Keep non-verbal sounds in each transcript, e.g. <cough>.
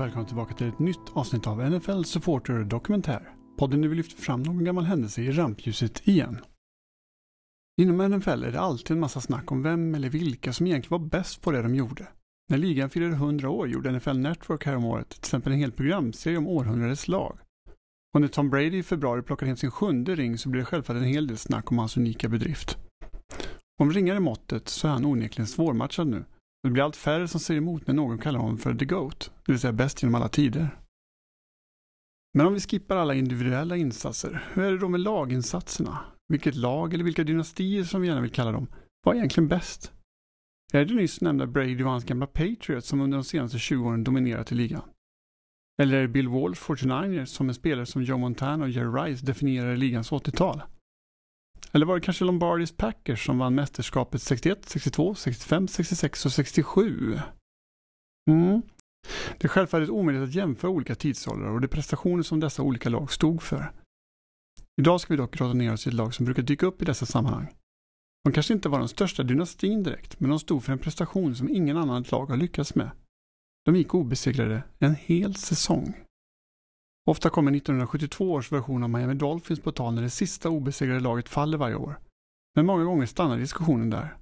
och välkomna tillbaka till ett nytt avsnitt av NFL Supporter Dokumentär. Podden där vi lyfter fram någon gammal händelse i rampljuset igen. Inom NFL är det alltid en massa snack om vem eller vilka som egentligen var bäst på det de gjorde. När ligan firade 100 år gjorde NFL Network häromåret till exempel en hel programserie om århundradets lag. Och när Tom Brady i februari plockade hem sin sjunde ring så blev det självfallet en hel del snack om hans unika bedrift. Om ringar är måttet så är han onekligen svårmatchad nu det blir allt färre som säger emot när någon kallar honom för the GOAT, det vill säga bäst genom alla tider. Men om vi skippar alla individuella insatser, hur är det då med laginsatserna? Vilket lag eller vilka dynastier som vi gärna vill kalla dem, var egentligen bäst? Är det nyss nämnda Brady och hans gamla Patriots som under de senaste 20 åren dominerat i ligan? Eller är det Bill Walsh 49ers som en spelare som Joe Montana och Jerry Rice definierar ligans 80-tal? Eller var det kanske Lombardis Packers som vann mästerskapet 61, 62, 65, 66 och 67? Mm. Det är självfallet omöjligt att jämföra olika tidsåldrar och de prestationer som dessa olika lag stod för. Idag ska vi dock grotta ner oss i ett lag som brukar dyka upp i dessa sammanhang. De kanske inte var den största dynastin direkt, men de stod för en prestation som ingen annan lag har lyckats med. De gick obesegrade en hel säsong. Ofta kommer 1972 års version av Miami Dolphins på tal när det sista obesegrade laget faller varje år. Men många gånger stannar diskussionen där.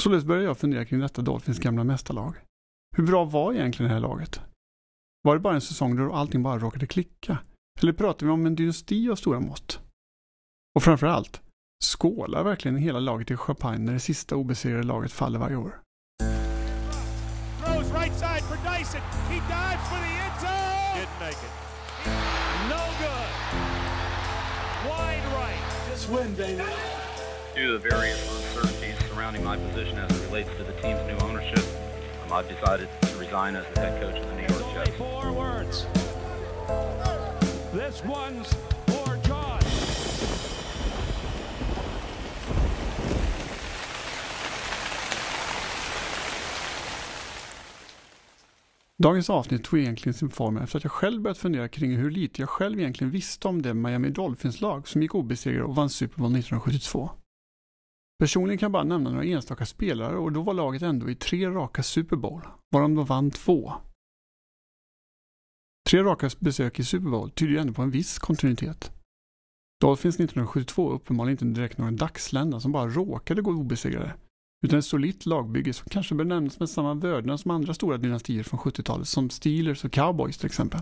Således börjar jag fundera kring detta Dolphins gamla mästarlag. Hur bra var egentligen det här laget? Var det bara en säsong då allting bara råkade klicka? Eller pratar vi om en dynasti av stora mått? Och framför allt, skålar verkligen hela laget i champagne när det sista obesegrade laget faller varje år? Throws right side for Dyson. He dives for the end zone. Didn't make it. No good. Wide right. Just win, baby. Due to the various uncertainties surrounding my position as it relates to the team's new ownership, um, I've decided to resign as the head coach of the New York Jets. Four words. This one's Dagens avsnitt tog egentligen sin form efter att jag själv börjat fundera kring hur lite jag själv egentligen visste om det Miami Dolphins-lag som gick obesegrade och vann Super Bowl 1972. Personligen kan jag bara nämna några enstaka spelare och då var laget ändå i tre raka Super Bowl, varav de vann två. Tre raka besök i Super Bowl tyder ju ändå på en viss kontinuitet. Dolphins 1972 uppenbarligen inte direkt några dagslända som bara råkade gå obesegrade, utan ett solitt lagbygge som kanske bör nämnas med samma vördnad som andra stora dynastier från 70-talet som Steelers och Cowboys till exempel.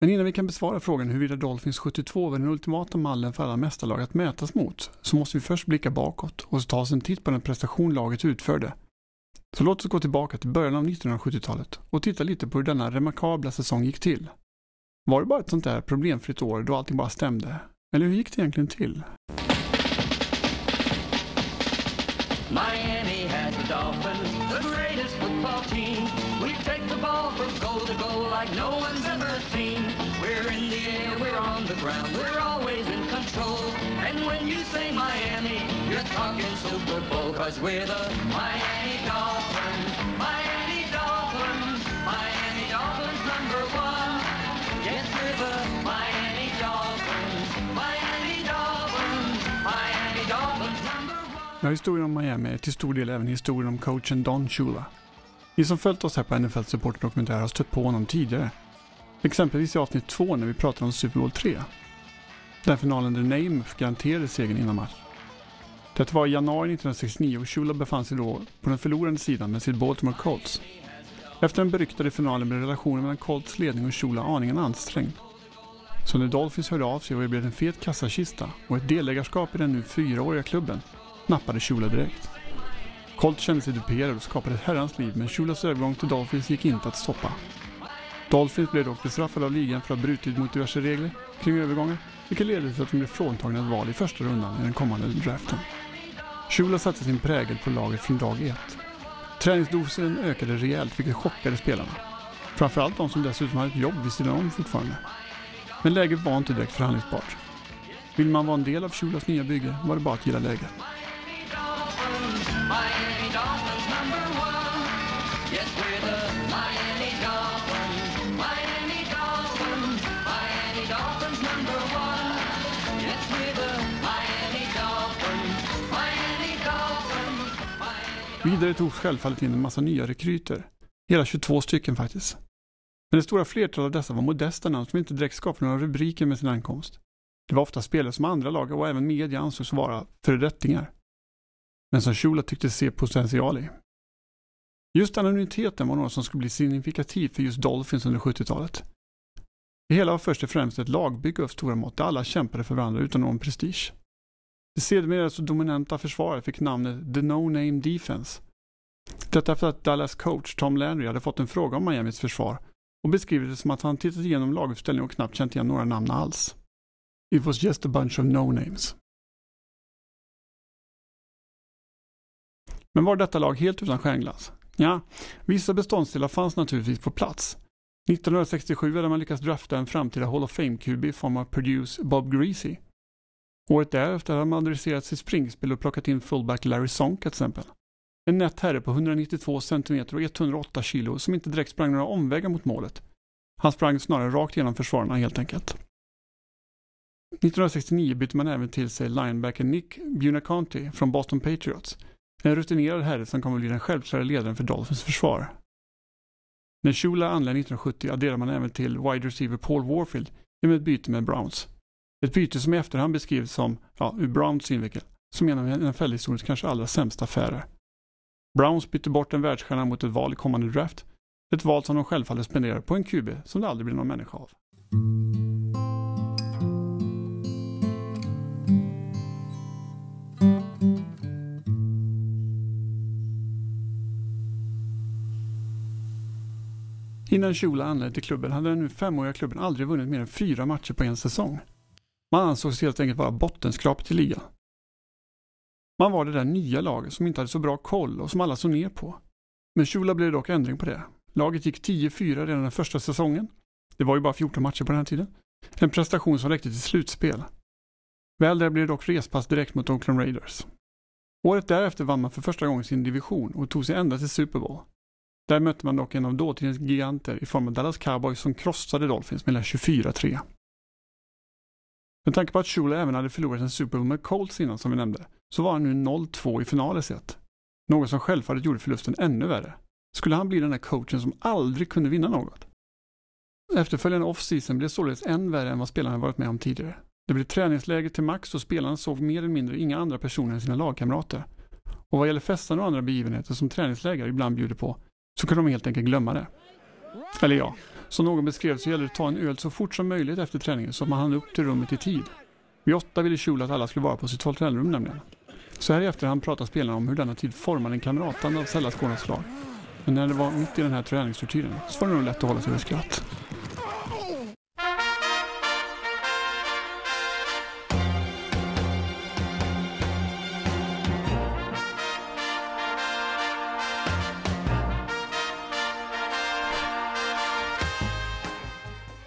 Men innan vi kan besvara frågan huruvida Dolphins 72 var den ultimata mallen för alla mästarlag att mätas mot så måste vi först blicka bakåt och ta oss en titt på den prestation laget utförde. Så låt oss gå tillbaka till början av 1970-talet och titta lite på hur denna remarkabla säsong gick till. Var det bara ett sånt där problemfritt år då allting bara stämde? Eller hur gick det egentligen till? Miami has the Dolphins, the greatest football team. We take the ball from goal to goal like no one's ever seen. We're in the air, we're on the ground, we're always in control. And when you say Miami, you're talking Super Bowl, cause we're the Miami Dolphins. Historien om Miami är till stor del även historien om coachen Don Shula. Ni som följt oss här på NFL Support Dokumentär har stött på honom tidigare. Exempelvis i avsnitt 2 när vi pratade om Super Bowl 3. Den finalen där Namath garanterade segern innan match. Det var i januari 1969 och Shula befann sig då på den förlorande sidan med sitt Baltimore Colts. Efter den beryktade finalen blev relationen mellan Colts ledning och Shula aningen ansträngd. Så när Dolphins hörde av sig och erbjöd en fet kassakista och ett delägarskap i den nu fyraåriga klubben nappade Shula direkt. Colt kände sig duperad och skapade ett herrans liv men Shulas övergång till Dolphins gick inte att stoppa. Dolphins blev dock bestraffade av ligan för att ha brutit mot diverse regler kring övergångar vilket ledde till att de blev fråntagna ett val i första rundan i den kommande draften. Shula satte sin prägel på laget från dag ett. Träningsdosen ökade rejält vilket chockade spelarna. Framförallt de som dessutom hade ett jobb vid sidan om fortfarande. Men läget var inte direkt förhandlingsbart. Vill man vara en del av Shulas nya bygge var det bara att gilla läget. Vidare togs självfallet in en massa nya rekryter. Hela 22 stycken faktiskt. Men det stora flertalet av dessa var modesta namn som inte direkt skapade några rubriker med sin ankomst. Det var ofta spelare som andra lag och även media ansågs vara föredettingar. Men som Shula tyckte se potential i. Just anonymiteten var något som skulle bli signifikativt för just Dolphins under 70-talet. Det hela var först och främst ett lagbygge av stora mått där alla kämpade för varandra utan någon prestige. Det sedermera så dominanta försvaret fick namnet The No Name Defense. Detta efter att Dallas coach Tom Landry hade fått en fråga om Miamis försvar och beskrivit det som att han tittat igenom laguppställningen och knappt känt igen några namn alls. It was just a bunch of no-names. Men var detta lag helt utan stjärnglans? Ja, vissa beståndsdelar fanns naturligtvis på plats. 1967 hade man lyckats drafta en framtida Hall of Fame-QB i form av Purdues Bob Greasy. Året därefter hade man adresserat sitt springspel och plockat in fullback Larry Sonka till exempel. En nätt herre på 192 cm och 108 kg som inte direkt sprang några omvägar mot målet. Han sprang snarare rakt genom försvararna helt enkelt. 1969 bytte man även till sig linebacker Nick Bunacanti från Boston Patriots. En rutinerad herre som kommer bli den självklara ledaren för Dolphins försvar. När Shula anlände 1970 adderade man även till wide receiver Paul Warfield genom ett byte med Browns. Ett byte som i efterhand beskrivs som, ja, ur Browns synvinkel, som en av NFL-historiens kanske allra sämsta affärer. Browns bytte bort en världsstjärna mot ett val i kommande draft. Ett val som de självfallet spenderar på en QB som det aldrig blir någon människa av. Innan Shula anlände till klubben hade den nu femåriga klubben aldrig vunnit mer än fyra matcher på en säsong. Man ansågs helt enkelt vara bottenskrapet i ligan. Man var det där nya laget som inte hade så bra koll och som alla såg ner på. Med Shula blev det dock ändring på det. Laget gick 10-4 redan den första säsongen. Det var ju bara 14 matcher på den här tiden. En prestation som räckte till slutspel. Väl där blev det dock respass direkt mot Oakland Raiders. Året därefter vann man för första gången sin division och tog sig ända till Super Bowl. Där mötte man dock en av dåtidens giganter i form av Dallas Cowboys som krossade Dolphins med 24-3. Med tanke på att Shula även hade förlorat en Super Bowl med Colts innan som vi nämnde, så var han nu 0-2 i finalen sett. Något som självfallet gjorde förlusten ännu värre. Skulle han bli den där coachen som aldrig kunde vinna något? Efterföljande off-season blev således än värre än vad spelarna varit med om tidigare. Det blev träningsläger till max och spelarna såg mer eller mindre inga andra personer än sina lagkamrater. Och vad gäller festen och andra begivenheter som träningsläger ibland bjuder på, så kunde de helt enkelt glömma det. Eller ja, som någon beskrev så gäller det att ta en öl så fort som möjligt efter träningen så att man hann upp till rummet i tid. Vid åtta ville Schul att alla skulle vara på sitt hotellrum nämligen. Så här i efterhand pratar spelarna om hur denna tid formade en kamratanda av sällan skådat slag. Men när det var mitt i den här träningstortyren så var det nog lätt att hålla sig för skratt.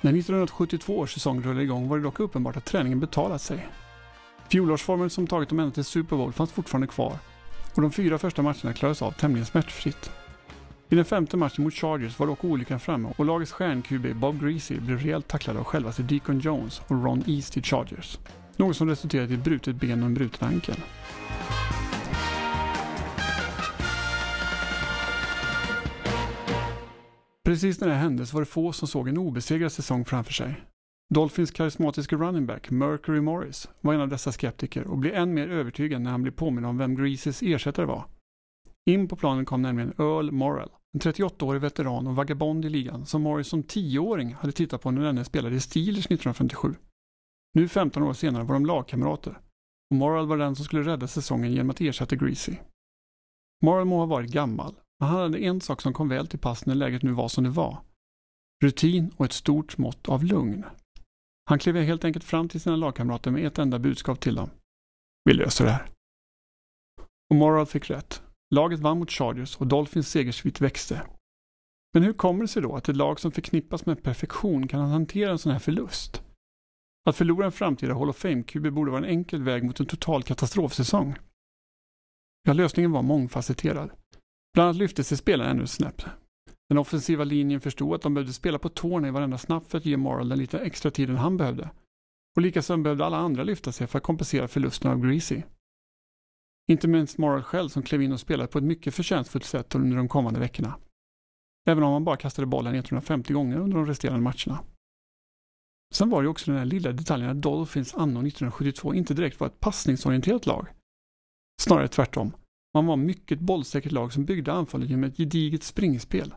När 1972 års säsong rullade igång var det dock uppenbart att träningen betalat sig. Fjolårsformen som tagit dem ända till Super Bowl fanns fortfarande kvar och de fyra första matcherna klarades av tämligen smärtfritt. I den femte matchen mot Chargers var dock olyckan framme och lagets stjärn-QB Bob Greasy blev rejält tacklad av självaste Deacon Jones och Ron East i Chargers. Något som resulterade i ett brutet ben och en bruten ankel. Precis när det hände så var det få som såg en obesegrad säsong framför sig. Dolphins karismatiske running back Mercury Morris var en av dessa skeptiker och blev än mer övertygad när han blev påmind om vem Greases ersättare var. In på planen kom nämligen Earl Morrell, en 38-årig veteran och vagabond i ligan som Morris som 10-åring hade tittat på när denne spelade i Steelers 1957. Nu 15 år senare var de lagkamrater och Morrell var den som skulle rädda säsongen genom att ersätta Greasy. Morrell må ha varit gammal, men han hade en sak som kom väl till pass när läget nu var som det var. Rutin och ett stort mått av lugn. Han klev helt enkelt fram till sina lagkamrater med ett enda budskap till dem. Vi löser det här. Och Moral fick rätt. Laget vann mot Chargers och Dolphins segersvit växte. Men hur kommer det sig då att ett lag som förknippas med perfektion kan hantera en sån här förlust? Att förlora en framtida Hall of Fame-QB borde vara en enkel väg mot en total katastrofsäsong. Ja, lösningen var mångfacetterad. Bland annat lyfte sig spelarna ännu snäpp. Den offensiva linjen förstod att de behövde spela på tårna i varenda snabb för att ge Morrill den lite extra tiden han behövde. Och likaså behövde alla andra lyfta sig för att kompensera förlusten av Greasy. Inte minst Morrill själv som klev in och spelade på ett mycket förtjänstfullt sätt under de kommande veckorna. Även om han bara kastade bollen 150 gånger under de resterande matcherna. Sen var det också den här lilla detaljen att Dolphins anno 1972 inte direkt var ett passningsorienterat lag. Snarare tvärtom. Man var mycket bollsäkert lag som byggde anfallet genom ett gediget springspel.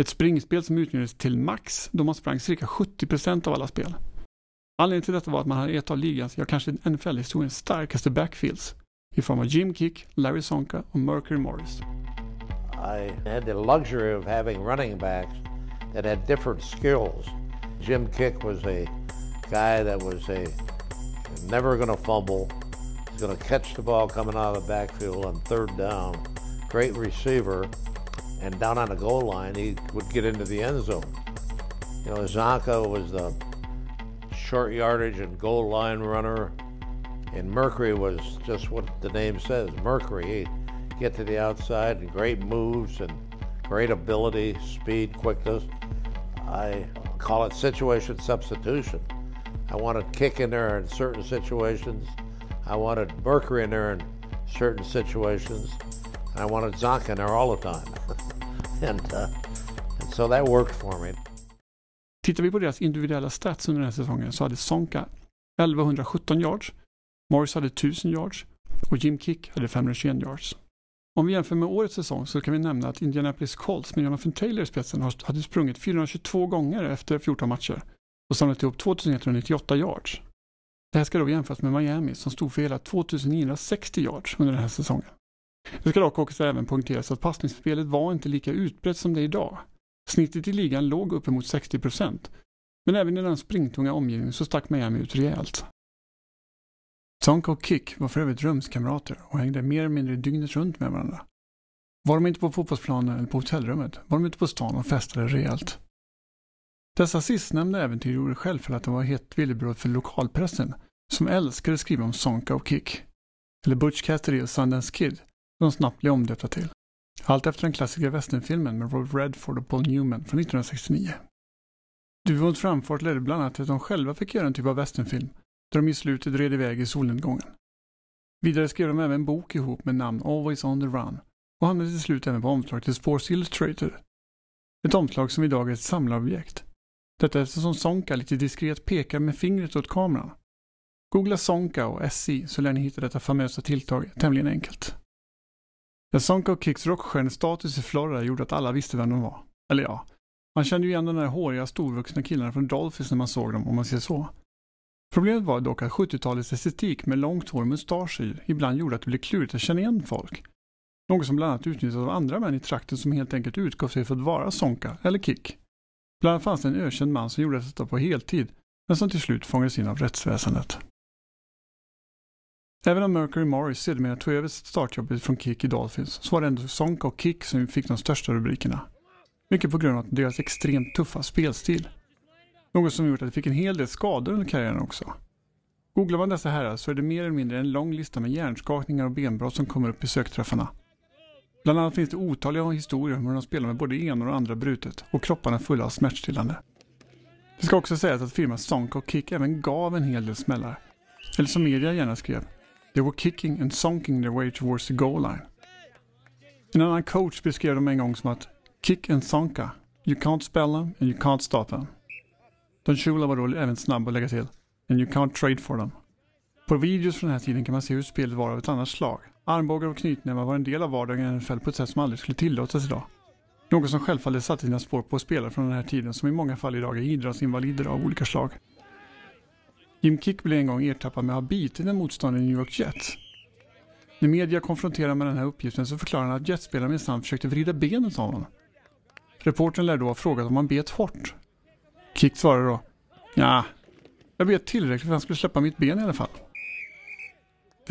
Ett springspel som utnyttjades till max då man sprang cirka 70% av alla spel. Anledningen till detta var att man hade ett av ligans, ja kanske NFL-historiens starkaste backfields i form av Jim Kick, Larry Sonka och Mercury Morris. I had the luxury of having running backs that had different skills. Jim Kick was a guy that was a never gonna fumble. Going to catch the ball coming out of the backfield on third down. Great receiver. And down on the goal line, he would get into the end zone. You know, Zonka was the short yardage and goal line runner. And Mercury was just what the name says Mercury. He'd get to the outside and great moves and great ability, speed, quickness. I call it situation substitution. I want to kick in there in certain situations. I wanted Mercury in there in certain situations. I wanted Zonka in there all the time. <laughs> and, uh, and so that worked for me. Tittar vi på deras individuella stats under den här säsongen så hade Sonka 1117 yards, Morris hade 1000 yards och Jim Kick hade 521 yards. Om vi jämför med årets säsong så kan vi nämna att Indianapolis Colts med Jonathan Taylor i spetsen hade sprungit 422 gånger efter 14 matcher och samlat ihop 2198 yards. Det här ska då jämföras med Miami som stod för hela 2960 yards under den här säsongen. Det ska dock också även poängteras att passningsspelet var inte lika utbrett som det är idag. Snittet i ligan låg uppemot 60 procent. Men även i den springtunga omgivningen så stack Miami ut rejält. Tonka och Kick var för övrigt rumskamrater och hängde mer eller mindre dygnet runt med varandra. Var de inte på fotbollsplanen eller på hotellrummet var de ute på stan och festade rejält. Dessa sistnämnda äventyr gjorde självfallet att de var hett villebråd för lokalpressen som älskade att skriva om Sonka och Kick. Eller Butch Cassidy och Sundance Kid som de snabbt blev omdöpta till. Allt efter den klassiska westernfilmen med Robert Redford och Paul Newman från 1969. Duon framfart ledde bland annat till att de själva fick göra en typ av westernfilm där de i slutet red iväg i solnedgången. Vidare skrev de även en bok ihop med namn Always on the Run och hamnade till slut även på omslag till Sports Illustrated. Ett omslag som idag är ett samlarobjekt. Detta eftersom Sonka lite diskret pekar med fingret åt kameran. Googla Sonka och SI så lär ni hitta detta famösa tilltag tämligen enkelt. När Sonka och Kicks rockstjärnestatus i Florida gjorde att alla visste vem de var. Eller ja, man kände ju igen de där håriga storvuxna killarna från Dolphins när man såg dem om man säger så. Problemet var dock att 70-talets estetik med långt hår och mustascher ibland gjorde att det blev klurigt att känna igen folk. Något som bland annat utnyttjades av andra män i trakten som helt enkelt utgav sig för att vara Sonka eller Kick. Bland annat fanns det en ökänd man som gjorde detta på heltid, men som till slut fångades in av rättsväsendet. Även om Mercury Morris sedermera tog över startjobbet från Kick i Dolphins så var det ändå Sonka och Kick som fick de största rubrikerna. Mycket på grund av deras extremt tuffa spelstil. Något som gjort att de fick en hel del skador under karriären också. Googlar man dessa herrar så är det mer eller mindre en lång lista med hjärnskakningar och benbrott som kommer upp i sökträffarna. Bland annat finns det otaliga historier om hur de spelar med både ena och andra brutet och kropparna fulla av smärtstillande. Det ska också sägas att firman Sonk och Kick även gav en hel del smällar. Eller som media gärna skrev, they were kicking and sonking their way towards the goal line. En annan coach beskrev dem en gång som att Kick and sonka, you can't spell them and you can't stop them. Don Shula var då även snabb att lägga till And you can't trade for them. På videos från den här tiden kan man se hur spelet var av ett annat slag. Armbågar och knytnävar var en del av vardagen i NFL på ett sätt som aldrig skulle tillåtas idag. Något som självfallet satte sina spår på spelare från den här tiden som i många fall idag är idrottsinvalider av olika slag. Jim Kick blev en gång ertappad med att ha bitit en motståndare i New York Jets. När media konfronterade med den här uppgiften så förklarade han att jetspelaren minsann försökte vrida benet av honom. Reportern lär då ha frågat om han bet hårt. Kick svarade då. Ja, jag bet tillräckligt för att han skulle släppa mitt ben i alla fall.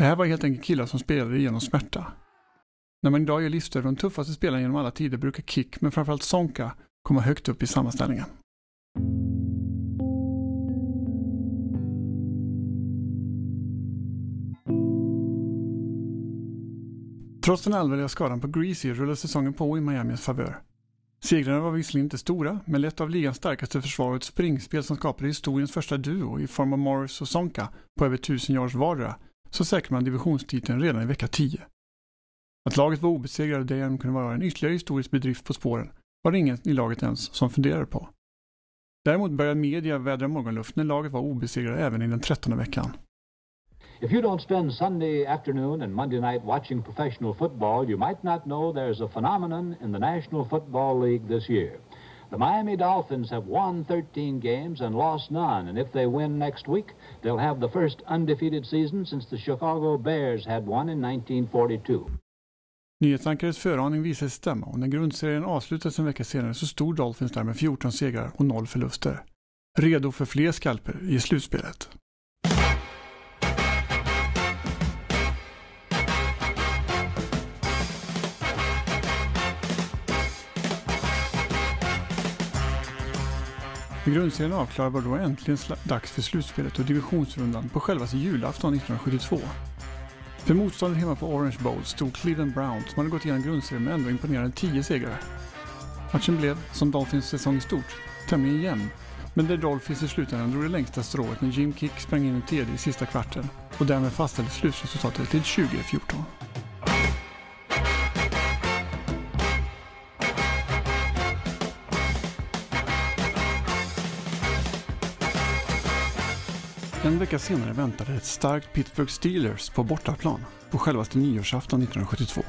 Det här var helt enkelt killar som spelade genom smärta. När man idag gör listor över de tuffaste spelarna genom alla tider brukar Kick, men framförallt Sonka, komma högt upp i sammanställningen. Trots den allvarliga skadan på Greasy rullar säsongen på i Miamis favör. Segrarna var visserligen inte stora, men lett av ligans starkaste försvar och ett springspel som skapade historiens första duo i form av Morris och Sonka på över 1000 yards vardera, så säkrade man divisionstiteln redan i vecka 10. Att laget var obesegrat och därigenom kunde vara en ytterligare historisk bedrift på spåren var det ingen i laget ens som funderade på. Däremot började media vädra morgonluft när laget var obesegrat även i den trettonde veckan. If you don't spend Sunday afternoon and Monday night watching professional football, you might not know there's a phenomenon in the National Football League this year. The Miami Dolphins have won 13 games and lost none, and if they win next week, they'll have the first undefeated season since the Chicago Bears had one in 1942. Nyhetsankarets föraning visade sig stämma och när grundserien avslutades en vecka senare så stod Dolphins där med 14 segrar och 0 förluster. Redo för fler skalper i slutspelet. Med grundserien avklarad var det då äntligen dags för slutspelet och divisionsrundan på självaste julafton 1972. För motståndet hemma på Orange Bowl stod Cleveland Browns som hade gått igenom grundserien med ändå imponerande 10 segrar. Matchen blev, som Dolphins säsong i stort, tämligen jämn. Men där Dolphins i slutändan drog det längsta strået när Jim Kick sprang in i tredje i sista kvarten och därmed fastställde slutresultatet till 2014. Vecka senare väntade ett starkt Pittsburgh Steelers på bortaplan på självaste nyårsafton 1972.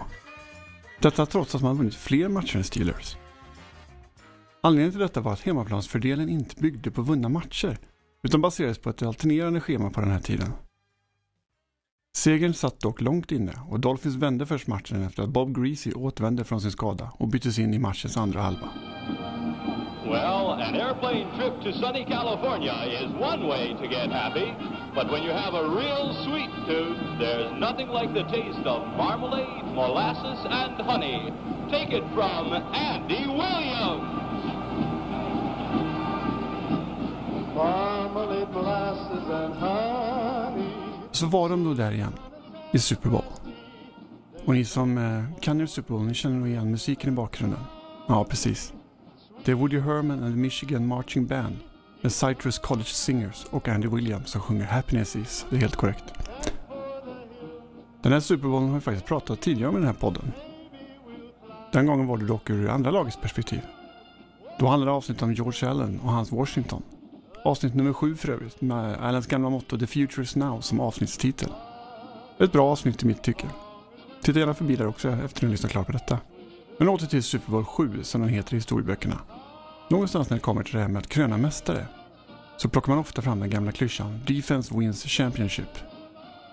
Detta trots att man vunnit fler matcher än Steelers. Anledningen till detta var att hemmaplansfördelen inte byggde på vunna matcher utan baserades på ett alternerande schema på den här tiden. Segern satt dock långt inne och Dolphins vände först matchen efter att Bob Greasy återvände från sin skada och byttes in i matchens andra halva. Well, an airplane trip to sunny California is one way to get happy. But when you have a real sweet tooth, there's nothing like the taste of marmalade, molasses, and honey. Take it from Andy Williams. Marmalade, molasses, and honey. Så var de då där igen, i Super Bowl. Och ni som eh, kan er Super Bowl, ni känner nog igen musiken i bakgrunden. Ja, precis. Det är Woody Herman and the Michigan Marching Band med Citrus College Singers och Andy Williams som sjunger Happiness Is. Det är helt korrekt. Den här Super Bowlen har vi faktiskt pratat tidigare om i den här podden. Den gången var det dock ur andra lagets perspektiv. Då handlade avsnittet om George Allen och hans Washington. Avsnitt nummer sju för övrigt med Allens gamla motto The Future Is Now som avsnittstitel. Ett bra avsnitt i mitt tycke. Titta gärna förbi där också efter att ni lyssnat klart på detta. Men åter till Super Bowl 7 som den heter i historieböckerna. Någonstans när det kommer till det här med att kröna mästare så plockar man ofta fram den gamla klyschan Defense Wins Championship.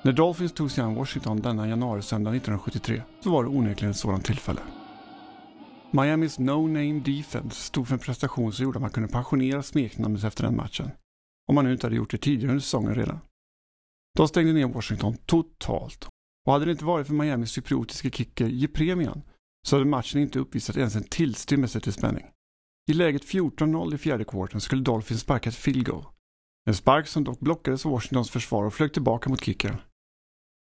När Dolphins tog sig an Washington denna januarisöndag 1973 så var det onekligen ett sådant tillfälle. Miamis No Name Defense stod för en prestation som gjorde att man kunde pensionera smeknamnet efter den matchen. Om man nu inte hade gjort det tidigare under säsongen redan. De stängde ner Washington totalt. Och hade det inte varit för Miamis cypriotiska kicker Jepremian så hade matchen inte uppvisat ens en tillstymmelse till spänning. I läget 14-0 i fjärde kvarten skulle Dolphins sparka ett field goal. En spark som dock blockades av Washingtons försvar och flög tillbaka mot kickern.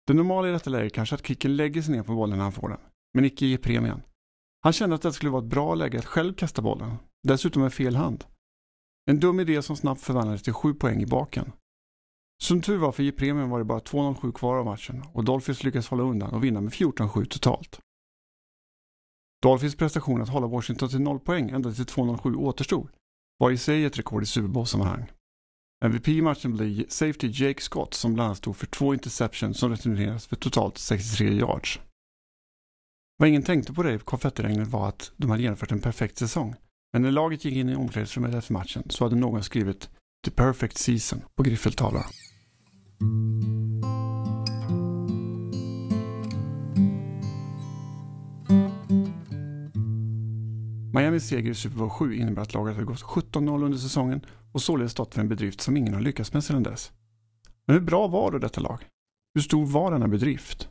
Det normala i detta läge är kanske att kicken lägger sig ner på bollen när han får den, men icke ger premien. Han kände att det skulle vara ett bra läge att själv kasta bollen, dessutom med fel hand. En dum idé som snabbt förvandlades till sju poäng i baken. Som tur var för J-premien var det bara 2-0-7 kvar av matchen och Dolphins lyckades hålla undan och vinna med 14-7 totalt. Dolphins prestation att hålla Washington till 0 poäng ända till 2.07 återstod var i sig ett rekord i Super Bowl-sammanhang. MVP i matchen blev safety Jake Scott som bland annat stod för två interceptions som returnerades för totalt 63 yards. Vad ingen tänkte på det i konfettiregnet var att de hade genomfört en perfekt säsong. Men när laget gick in i omklädningsrummet efter matchen så hade någon skrivit “The perfect season” på griffeltavlan. Miamis seger i Super Bowl 7 innebär att laget har gått 17-0 under säsongen och således stått för en bedrift som ingen har lyckats med sedan dess. Men hur bra var då detta lag? Hur stor var denna bedrift?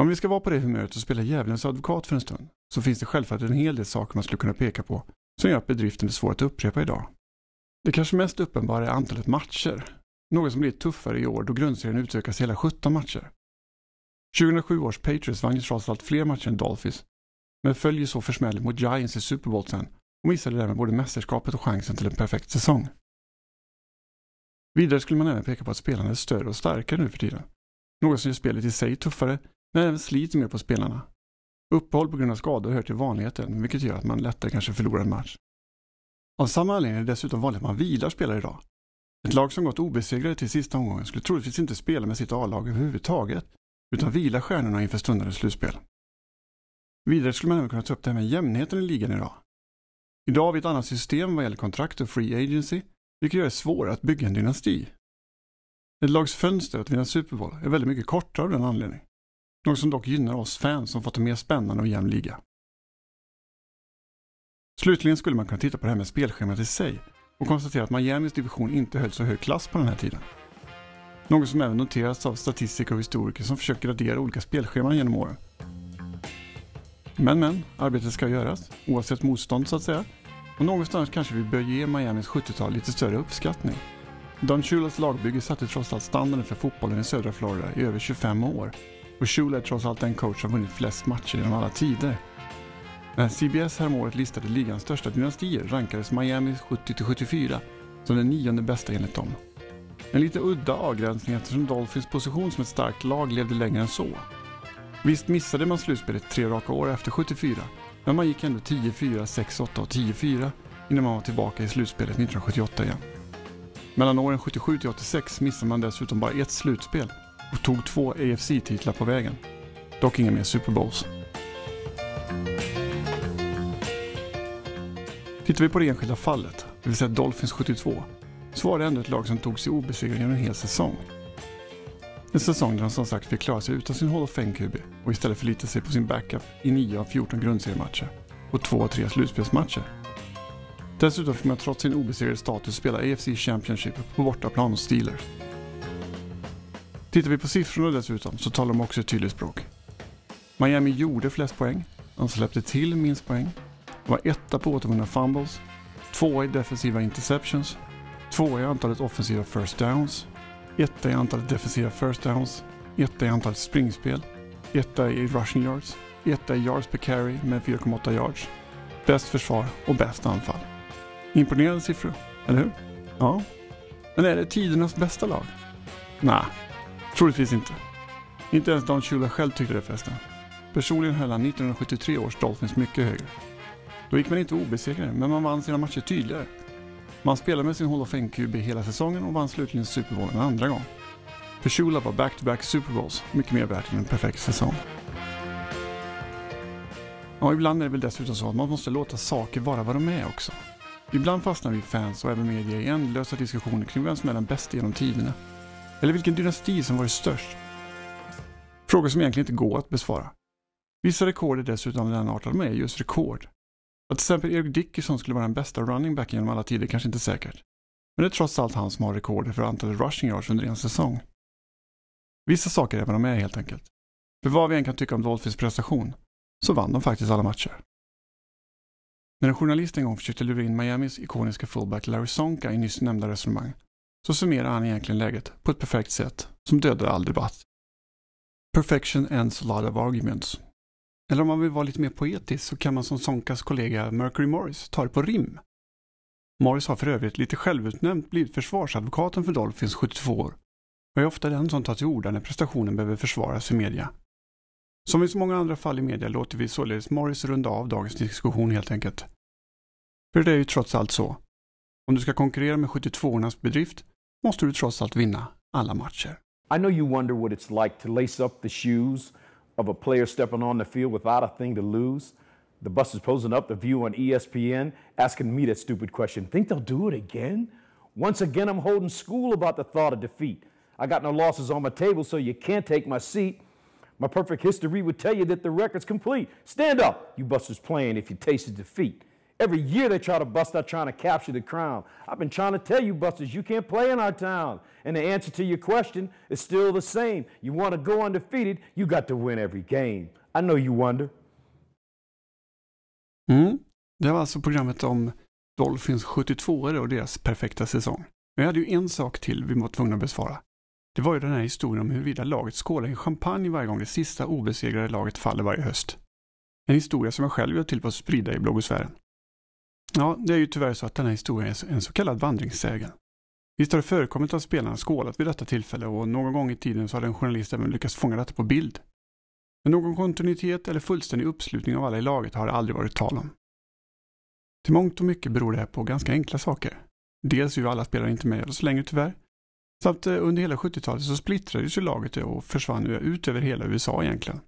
Om vi ska vara på det humöret och spela djävulens advokat för en stund så finns det självfallet en hel del saker man skulle kunna peka på som gör att bedriften är svår att upprepa idag. Det kanske mest uppenbara är antalet matcher. Något som blir tuffare i år då grundserien utökas hela 17 matcher. 2007 års Patriots vann ju trots allt fler matcher än Dolphins men följer så försmällning mot Giants i Super Bowl sen och missade därmed både mästerskapet och chansen till en perfekt säsong. Vidare skulle man även peka på att spelarna är större och starkare nu för tiden. Något som gör spelet i sig tuffare, men även sliter mer på spelarna. Uppehåll på grund av skador hör till vanligheten, vilket gör att man lättare kanske förlorar en match. Av samma anledning är det dessutom vanligt att man vilar spelare idag. Ett lag som gått obesegrade till sista omgången skulle troligtvis inte spela med sitt A-lag överhuvudtaget, utan vila stjärnorna inför stundande slutspel. Vidare skulle man även kunna ta upp det här med jämnheten i ligan idag. Idag har vi ett annat system vad gäller kontrakt och free agency, vilket gör det svårare att bygga en dynasti. Ett lags fönster att vinna Super Bowl är väldigt mycket kortare av den anledningen. Något som dock gynnar oss fans som fått en mer spännande och jämn liga. Slutligen skulle man kunna titta på det här med spelschemat i sig och konstatera att Miamis division inte höll så hög klass på den här tiden. Något som även noterats av statistiker och historiker som försöker gradera olika spelscheman genom åren. Men men, arbetet ska göras, oavsett motstånd så att säga. Och någonstans kanske vi bör ge Miamis 70-tal lite större uppskattning. Don Shulas lagbygge satte trots allt standarden för fotbollen i södra Florida i över 25 år. Och Shula är trots allt den coach som vunnit flest matcher genom alla tider. När CBS häromåret listade ligans största dynastier rankades Miami 70-74 som den nionde bästa enligt dem. En lite udda avgränsning eftersom Dolphins position som ett starkt lag levde längre än så. Visst missade man slutspelet tre raka år efter 74, men man gick ändå 10-4, 6-8 och 10-4 innan man var tillbaka i slutspelet 1978 igen. Mellan åren 77 till 86 missade man dessutom bara ett slutspel och tog två AFC-titlar på vägen. Dock inga mer Super Bowls. Tittar vi på det enskilda fallet, det vill säga Dolphins 72, så var det ändå ett lag som tog sig obesegrade genom en hel säsong. En säsong där han som sagt fick klara sig utan sin Hall of Fame-QB och istället förlita sig på sin backup i 9 av 14 grundseriematcher och 2 av 3 slutspelsmatcher. Dessutom fick man trots sin obesegrade status spela AFC Championship på bortaplan hos Steelers. Tittar vi på siffrorna dessutom så talar de också ett tydligt språk. Miami gjorde flest poäng, de släppte till minst poäng, var etta på återvunna fumbles, tvåa i defensiva interceptions, tvåa i antalet offensiva first downs, etta i antalet defensiva first downs, etta i antalet springspel, etta i rushing yards, etta i yards per carry med 4,8 yards, bäst försvar och bäst anfall. Imponerande siffror, eller hur? Ja. Men är det tidernas bästa lag? Nej, troligtvis inte. Inte ens Don Shula själv tyckte det förresten. Personligen höll han 1973 års Dolphins mycket högre. Då gick man inte obesegrade, men man vann sina matcher tydligare. Man spelade med sin Hall of Fame-QB hela säsongen och vann slutligen Super Bowl en andra gång. För Shula var back-to-back Super Bowls mycket mer värt än en perfekt säsong. Ja, ibland är det väl dessutom så att man måste låta saker vara vad de är också. Ibland fastnar vi fans och även media i ändlösa diskussioner kring vem som är den bästa genom tiderna. Eller vilken dynasti som varit störst. Frågor som egentligen inte går att besvara. Vissa rekord är dessutom den art de är just rekord. Att till exempel Eric Dickerson skulle vara den bästa running backen genom alla tider kanske inte är säkert. Men det är trots allt han som har rekordet för antalet rushing yards under en säsong. Vissa saker är vad de är helt enkelt. För vad vi än kan tycka om Dolphins prestation, så vann de faktiskt alla matcher. När en journalist en gång försökte lura in Miamis ikoniska fullback Larry Sonka i nyss nämnda resonemang, så summerar han egentligen läget på ett perfekt sätt som dödade all debatt. Perfection ends a lot of arguments. Eller om man vill vara lite mer poetisk så kan man som Sonkas kollega Mercury Morris ta det på rim. Morris har för övrigt lite självutnämnt blivit försvarsadvokaten för Dolphins 72 år och är ofta den som tar till orda när prestationen behöver försvaras i media. Som i så många andra fall i media låter vi således Morris runda av dagens diskussion helt enkelt. För det är ju trots allt så. Om du ska konkurrera med 72ornas bedrift måste du trots allt vinna alla matcher. I know you wonder what it's like to lace up the shoes of a player stepping on the field without a thing to lose. The bus is posing up the view on ESPN, asking me that stupid question. Think they'll do it again? Once again, I'm holding school about the thought of defeat. I got no losses on my table, so you can't take my seat. My perfect history would tell you that the record's complete. Stand up, you busters playing if you tasted defeat. Every year they try to bust out trying to capture the crown. I've been trying to tell you, busters, you can't play in our town. And the answer to your question is still the same. You want to go undefeated, you got to win every game. I know you wonder. Mm. Det var alltså programmet om Dolphins 72 och deras perfekta säsong. Men jag hade ju en sak till vi var tvungna att besvara. Det var ju den här historien om huruvida laget skålar i champagne varje gång det sista obesegrade laget faller varje höst. En historia som jag själv gör till på att sprida i bloggosfären. Ja, det är ju tyvärr så att den här historien är en så kallad vandringssägen. Visst har det förekommit att spelarna skålat vid detta tillfälle och någon gång i tiden så har en journalist även lyckats fånga detta på bild. Men någon kontinuitet eller fullständig uppslutning av alla i laget har det aldrig varit tal om. Till mångt och mycket beror det här på ganska enkla saker. Dels är ju alla spelare inte med oss längre tyvärr. Samt eh, under hela 70-talet så splittrades ju laget och försvann ut över hela USA egentligen.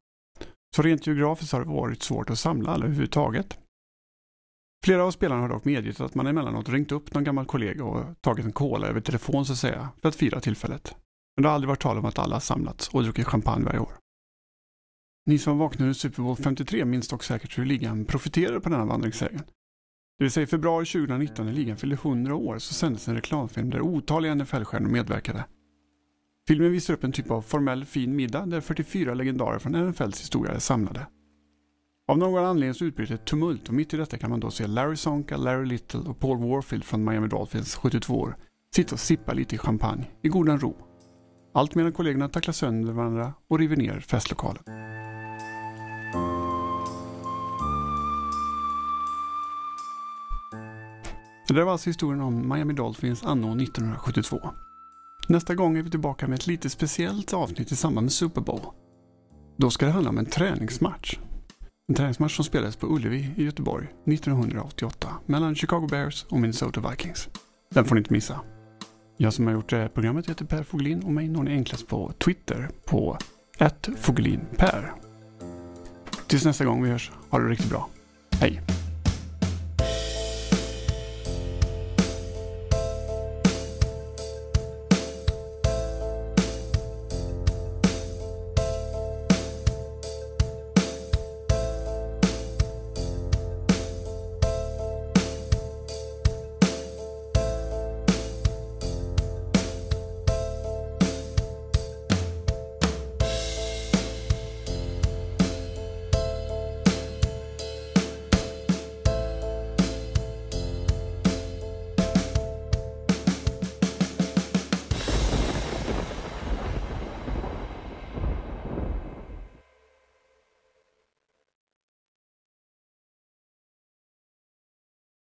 Så rent geografiskt har det varit svårt att samla alla överhuvudtaget. Flera av spelarna har dock medgett att man emellanåt ringt upp någon gammal kollega och tagit en cola över telefon så att säga, för att fira tillfället. Men det har aldrig varit tal om att alla samlats och druckit champagne varje år. Ni som vaknade i Super Bowl 53 minns dock säkert hur ligan profiterade på denna vandringssägen. Det vill säga i februari 2019 när ligan fyllde 100 år så sändes en reklamfilm där otaliga NFL-stjärnor medverkade. Filmen visar upp en typ av formell fin middag där 44 legendarer från NFLs historia är samlade. Av någon anledning så utbryter ett tumult och mitt i detta kan man då se Larry Sonka, Larry Little och Paul Warfield från Miami Dolphins, 72 år, sitta och sippa lite i champagne i godan ro. Allt medan kollegorna tacklar sönder varandra och river ner festlokalen. Det där var alltså historien om Miami Dolphins anno 1972. Nästa gång är vi tillbaka med ett lite speciellt avsnitt i samband med Super Bowl. Då ska det handla om en träningsmatch. En träningsmatch som spelades på Ullevi i Göteborg 1988 mellan Chicago Bears och Minnesota Vikings. Den får ni inte missa. Jag som har gjort det här programmet heter Per Fogelin och mig når ni enklast på Twitter på @fogelinper. Tills nästa gång vi hörs, ha det riktigt bra. Hej!